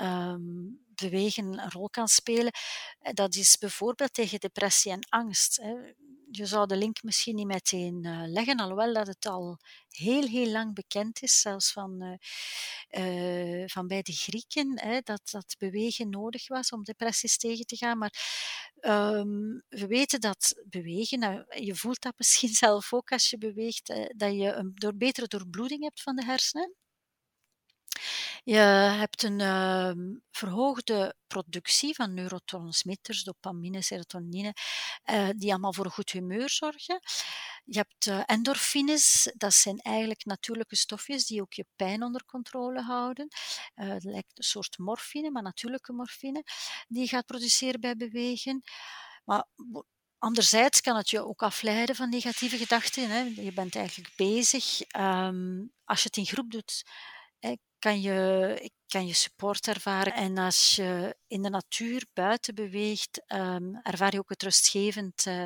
um, bewegen een rol kan spelen. Dat is bijvoorbeeld tegen depressie en angst. Hè je zou de link misschien niet meteen uh, leggen, alhoewel dat het al heel, heel lang bekend is, zelfs van, uh, van bij de Grieken, hè, dat dat bewegen nodig was om depressies tegen te gaan. Maar um, we weten dat bewegen, nou, je voelt dat (laughs) misschien zelf ook als je beweegt, dat je een betere doorbloeding hebt van de hersenen. Je hebt een uh, verhoogde productie van neurotransmitters, dopamine, serotonine, uh, die allemaal voor goed humeur zorgen. Je hebt uh, endorfines, dat zijn eigenlijk natuurlijke stofjes die ook je pijn onder controle houden. Uh, het lijkt een soort morfine, maar natuurlijke morfine, die je gaat produceren bij bewegen. Maar Anderzijds kan het je ook afleiden van negatieve gedachten. Hè. Je bent eigenlijk bezig. Um, als je het in groep doet, kan je, kan je support ervaren. En als je in de natuur buiten beweegt, um, ervaar je ook het rustgevend uh,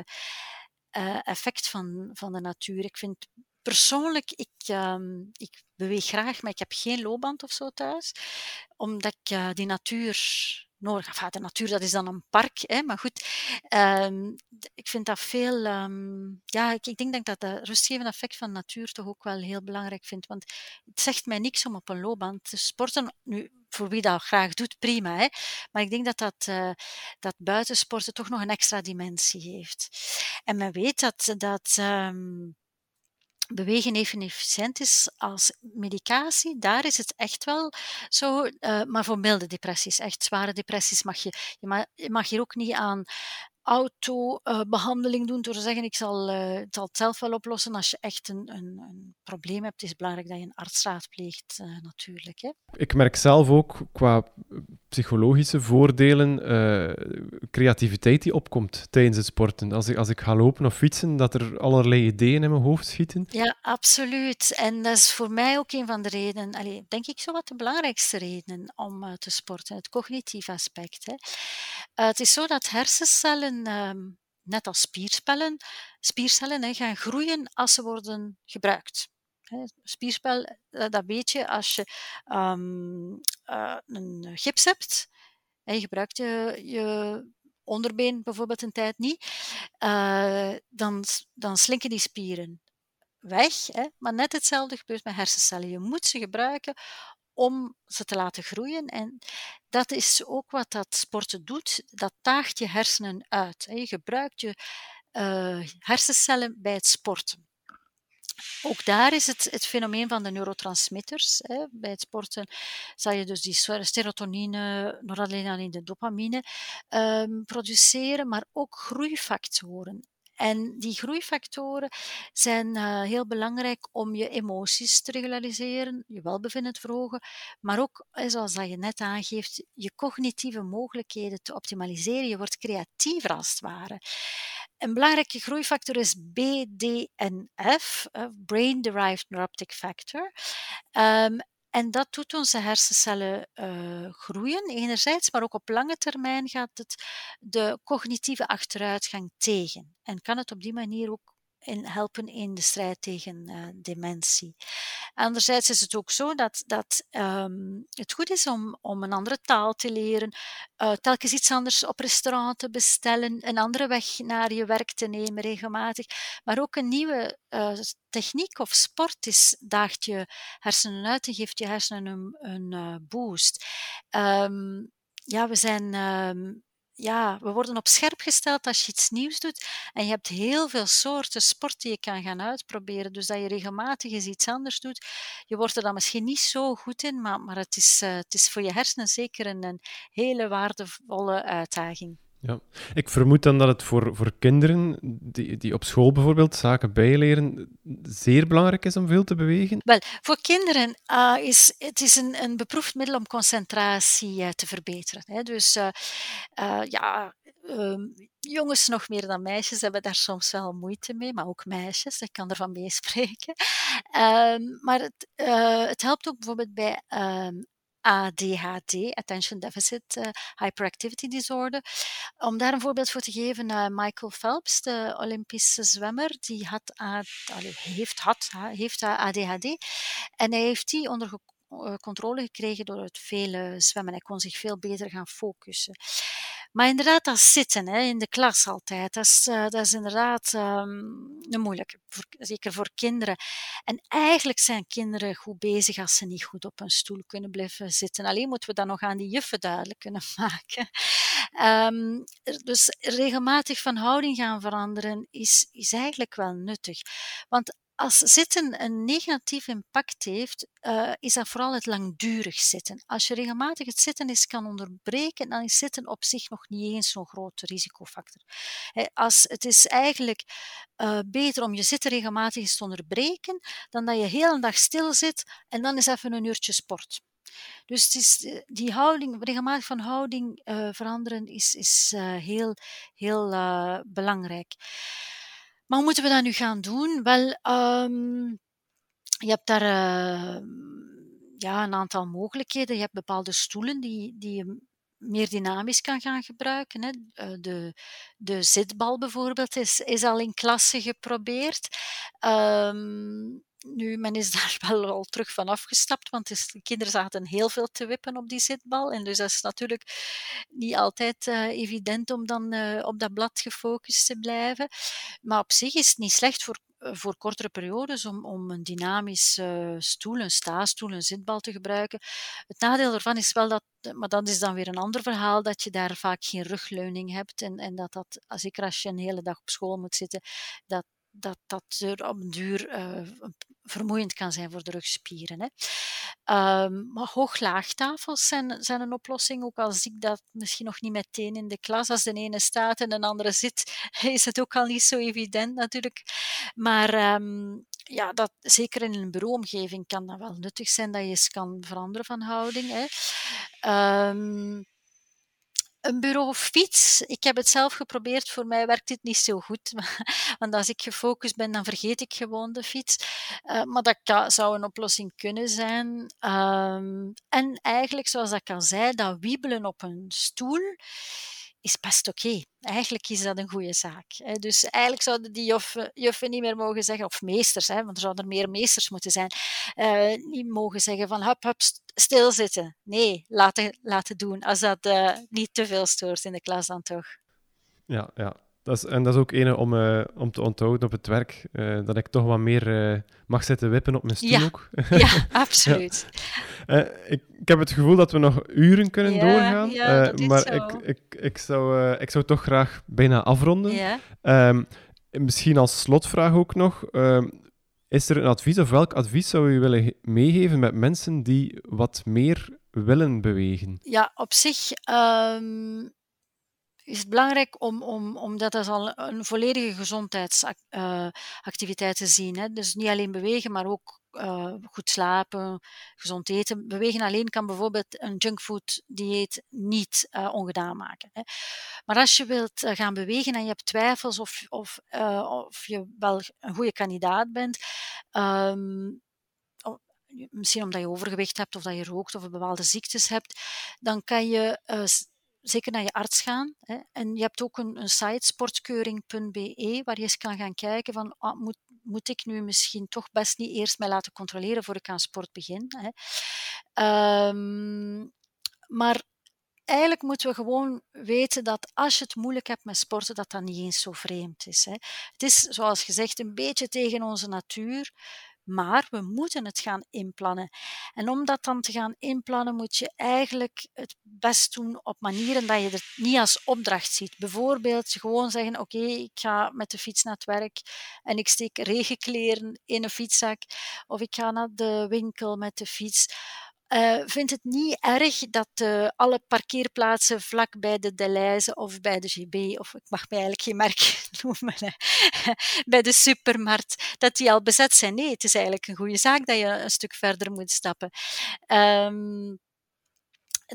uh, effect van, van de natuur. Ik vind persoonlijk, ik, um, ik beweeg graag, maar ik heb geen loopband of zo thuis, omdat ik uh, die natuur nodig. Enfin, de natuur, dat is dan een park, hè, maar goed. Um, ik vind dat veel. Um, ja, ik, ik, denk dat ik dat de rustgevende effect van natuur toch ook wel heel belangrijk vind. Want het zegt mij niks om op een loopband te sporten. Nu, voor wie dat graag doet, prima. Hè? Maar ik denk dat dat, uh, dat buitensporten toch nog een extra dimensie heeft. En men weet dat. dat um, bewegen even efficiënt is als medicatie, daar is het echt wel zo. Uh, maar voor milde depressies, echt zware depressies, mag je, je mag, je mag hier ook niet aan auto-behandeling doen door te zeggen ik zal, het zal het zelf wel oplossen. Als je echt een, een, een, probleem hebt, is het belangrijk dat je een arts raadpleegt uh, natuurlijk. Hè. Ik merk zelf ook qua psychologische voordelen, uh, creativiteit die opkomt tijdens het sporten. Als ik, als ik ga lopen of fietsen, dat er allerlei ideeën in mijn hoofd schieten. Ja, absoluut. En dat is voor mij ook een van de redenen, denk ik zo wat de belangrijkste redenen om te sporten, het cognitieve aspect. Hè. het is zo dat hersencellen um, net als spierspellen, spiercellen gaan groeien als ze worden gebruikt. Spierspel, eh, dat weet je als je um, uh, een gips hebt. En je gebruikt je, onderbeen bijvoorbeeld een tijd niet. Uh, dan, dan slinken die spieren weg. Maar net hetzelfde gebeurt met hersencellen. Je moet ze gebruiken om ze te laten groeien. En dat is ook wat dat sporten doet. Dat daagt je hersenen uit. Je gebruikt je uh, hersencellen bij het sporten. Ook daar is het, het fenomeen van de neurotransmitters. Hè. Bij het sporten zal je dus die serotonine, noradrenaline, dopamine um, produceren, maar ook groeifactoren. En die groeifactoren zijn uh, heel belangrijk om je emoties te regulariseren, je welbevinden te verhogen, maar ook, zoals dat je net aangeeft, je cognitieve mogelijkheden te optimaliseren. Je wordt creatiever als het ware. Een belangrijke groeifactor is BDNF, uh, Brain Derived Neuroptic Factor. Um, en dat doet onze hersencellen uh, groeien, enerzijds, maar ook op lange termijn gaat het de cognitieve achteruitgang tegen. En kan het op die manier ook in helpen in de strijd tegen uh, dementie. Anderzijds is het ook zo dat, dat um, het goed is om, om een andere taal te leren, uh, telkens iets anders op restaurant te bestellen, een andere weg naar je werk te nemen regelmatig, maar ook een nieuwe uh, techniek of sport is, daagt je hersenen uit en geeft je hersenen een, boost. Um, ja, we zijn um, ja, we worden op scherp gesteld als je iets nieuws doet. En je hebt heel veel soorten sport die je kan gaan uitproberen. Dus dat je regelmatig eens iets anders doet. Je wordt er dan misschien niet zo goed in, maar, maar het, is, uh, het is voor je hersenen zeker een, een hele waardevolle uitdaging. Ja, ik vermoed dan dat het voor, voor kinderen die, die op school bijvoorbeeld zaken bijleren zeer belangrijk is om veel te bewegen. Wel, voor kinderen uh, is het is een, een beproefd middel om concentratie uh, te verbeteren. Hè. Dus uh, ja, ehm, jongens nog meer dan meisjes hebben daar soms wel moeite mee, maar ook meisjes, ik kan ervan meespreken. Ehm, maar het, het helpt ook bijvoorbeeld bij ehm, ADHD, Attention Deficit uh, Hyperactivity Disorder. Om daar een voorbeeld voor te geven, uh, Michael Phelps, de Olympische zwemmer, die had, heeft, had, heeft ADHD en hij heeft die onder eh, controle gekregen door het vele zwemmen. Hij kon zich veel beter gaan focussen. Maar inderdaad, dat zitten hè, in de klas altijd, dat is, uh, dat is inderdaad um, een moeilijke, voor, zeker voor kinderen. En eigenlijk zijn kinderen goed bezig als ze niet goed op een stoel kunnen blijven zitten. Alleen moeten we dat nog aan die juffen duidelijk kunnen (laughs) maken. Um, dus regelmatig van houding gaan veranderen is, is eigenlijk wel nuttig. Want als zitten een negatief impact heeft, uh, is dat vooral het langdurig zitten. Als je regelmatig het zitten eens kan onderbreken, dan is zitten op zich nog niet eens zo'n grote risicofactor. Als, het is eigenlijk uh, beter om je zitten regelmatig eens te onderbreken, dan dat je heel een dag stil zit en dan is even een uurtje sport. Dus het is, eh, die houding, regelmatig van houding veranderen is, is heel, heel belangrijk. Maar hoe moeten we dat nu gaan doen? Wel, um, je hebt daar uh, ja, een aantal mogelijkheden. Je hebt bepaalde stoelen die, die je meer dynamisch kan gaan gebruiken. Hè. Eh, de, de zitbal bijvoorbeeld is, is al in klasse geprobeerd. Um, nu, men is (laughs) daar wel al terug van afgestapt, want de kinderen zaten heel veel te wippen op die zitbal. En dus dat is natuurlijk niet altijd uh, evident om dan uh, op dat blad gefocust te blijven. Maar op zich is het niet slecht voor, uh, voor kortere periodes om, om een dynamische stoel, een staastoel, een zitbal te gebruiken. Het nadeel daarvan is wel dat, maar dat is dan weer een ander verhaal, dat je daar vaak geen rugleuning hebt. En, en dat dat, zeker als je een hele dag op school moet zitten, dat dat dat er op een duur uh, vermoeiend kan zijn voor de rugspieren. Hè. Um, maar hoog-laagtafels zijn, zijn een oplossing, ook al zie ik dat misschien nog niet meteen in de klas. Als de ene staat en de andere zit, (laughs) is het ook al niet zo evident natuurlijk. Maar um, ja, dat, zeker in een bureauomgeving kan dat wel nuttig zijn dat je eens kan veranderen van houding. Hè. Um, een bureaufiets. Ik heb het zelf geprobeerd. Voor mij werkt dit niet zo goed. (laughs) Want als ik gefocust ben, dan vergeet ik gewoon de fiets. Uh, maar dat zou een oplossing kunnen zijn. Um, en eigenlijk, zoals ik al zei, dat wiebelen op een stoel is best oké. Eigenlijk is dat een goede zaak. Dus eigenlijk zouden die juffen, juffen niet meer mogen zeggen, of meesters, hè, want er zouden er meer meesters moeten zijn, uh, niet mogen zeggen van hup, hup, stilzitten. Nee, laten, laten doen, als dat uh, niet te veel stoort in de klas dan toch. Ja, ja. Dat is, en dat is ook ene om, uh, om te onthouden op het werk, uh, dat ik toch wat meer uh, mag zitten wippen op mijn stoel ja. ook. (laughs) ja, absoluut. ja. Ik, ik, heb het gevoel dat we nog uren kunnen ja, doorgaan, ja, maar ik, ik, ik, zou, ik zou toch graag bijna afronden. Um, misschien als slotvraag ook nog, um, is er een advies of welk advies zou u willen meegeven met mensen die wat meer willen bewegen? Ja, op zich... Um is het belangrijk om, om, om dat als al een volledige gezondheidsactiviteit te zien. Hè. Dus niet alleen bewegen, maar ook uh, goed slapen, gezond eten. Bewegen alleen kan bijvoorbeeld een junkfood dieet niet uh, ongedaan maken. Hè. Maar als je wilt gaan bewegen en je hebt twijfels of, of, of je wel een goede kandidaat bent, um, misschien omdat je overgewicht hebt of dat je rookt of bepaalde ziektes hebt, dan kan je zeker naar je arts gaan. Hè. En je hebt ook een, een site, sportkeuring.be, waar je eens kan gaan kijken van, ah, moet, moet ik nu misschien toch best niet eerst mij laten controleren voor ik aan sport begin. Hè. Um, maar eigenlijk moeten we gewoon weten dat als je het moeilijk hebt met sporten, dat dat niet eens zo vreemd is. Hè. Het is, zoals gezegd, een beetje tegen onze natuur. Maar we moeten het gaan inplannen. En om dat dan te gaan inplannen, moet je eigenlijk het best doen op manieren dat je het niet als opdracht ziet. Bijvoorbeeld gewoon zeggen: Oké, ik ga met de fiets naar het werk en ik steek regenkleren in een fietszak. Of ik ga naar de winkel met de fiets uh, vindt het niet erg dat uh, alle parkeerplaatsen vlak bij de Deleuze of bij de GB, of ik mag mij eigenlijk geen merk (laughs) noemen, (laughs) bij de supermarkt, dat die al bezet zijn. Nee, het is eigenlijk een goede zaak dat je een stuk verder moet stappen. Um,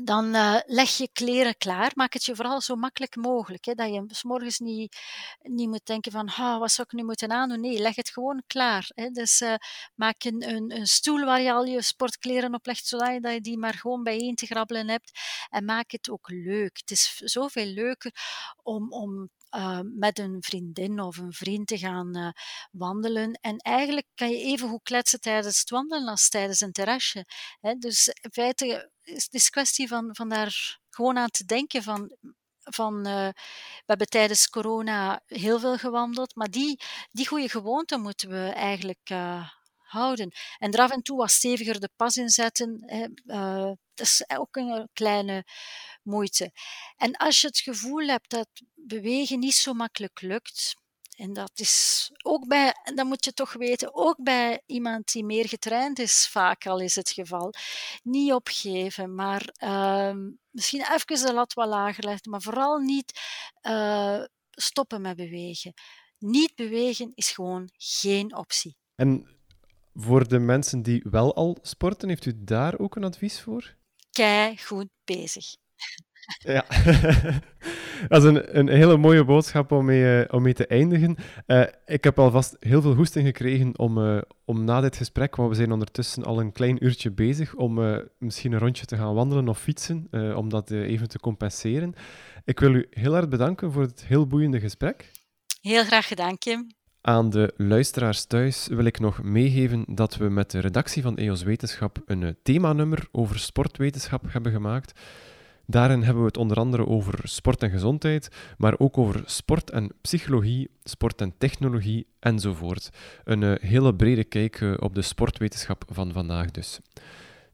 dan uh, leg je kleren klaar. Maak het je vooral zo makkelijk mogelijk. Hè, dat je s morgens niet, niet moet denken van wat zou ik nu moeten aandoen. Nee, leg het gewoon klaar. Hè. Dus uh, maak een, een, stoel waar je al je sportkleren op legt, zodat je, je die maar gewoon bijeen te grabbelen hebt. En maak het ook leuk. Het is zoveel leuker om, om uh, met een vriendin of een vriend te gaan uh, wandelen. En eigenlijk kan je even goed kletsen tijdens het wandelen als tijdens een terrasje. Hè. Dus in feite is het kwestie van, van daar gewoon aan te denken van van, uh, we hebben tijdens corona heel veel gewandeld, maar die, die goede gewoonte moeten we eigenlijk houden. En er af en toe wat steviger de pas inzetten, hè, dat is ook een kleine moeite. En als je het gevoel hebt dat bewegen niet zo makkelijk lukt, en dat is ook bij, dat moet je toch weten, ook bij iemand die meer getraind is, vaak al is het geval. Niet opgeven, maar uh, misschien even de lat wat lager leggen, maar vooral niet uh, stoppen met bewegen. Niet bewegen is gewoon geen optie. En voor de mensen die wel al sporten, heeft u daar ook een advies voor? Kei goed bezig. Ja, (laughs) dat is een, een hele mooie boodschap om mee, uh, om mee te eindigen. Uh, ik heb alvast heel veel goesting gekregen om, uh, om na dit gesprek, want we zijn ondertussen al een klein uurtje bezig, om misschien een rondje te gaan wandelen of fietsen, om dat even te compenseren. Ik wil u heel erg bedanken voor het heel boeiende gesprek. Heel graag gedaan, Kim. Aan de luisteraars thuis wil ik nog meegeven dat we met de redactie van EOS Wetenschap een themanummer over sportwetenschap hebben gemaakt. Daarin hebben we het onder andere over sport en gezondheid, maar ook over sport en psychologie, sport en technologie enzovoort. Een uh, hele brede kijk uh, op de sportwetenschap van vandaag dus.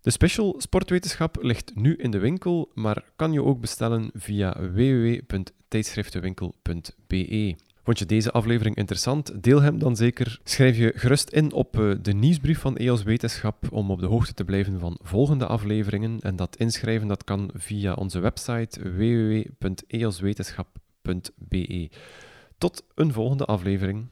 De special sportwetenschap ligt nu in de winkel, maar kan je ook bestellen via www.tijdschriftenwinkel.be. Vond je deze aflevering interessant? Deel hem dan zeker. Schrijf je gerust in op eh, de nieuwsbrief van EOS Wetenschap om op de hoogte te blijven van volgende afleveringen. En dat inschrijven dat kan via onze website www.eoswetenschap.be. Tot een volgende aflevering.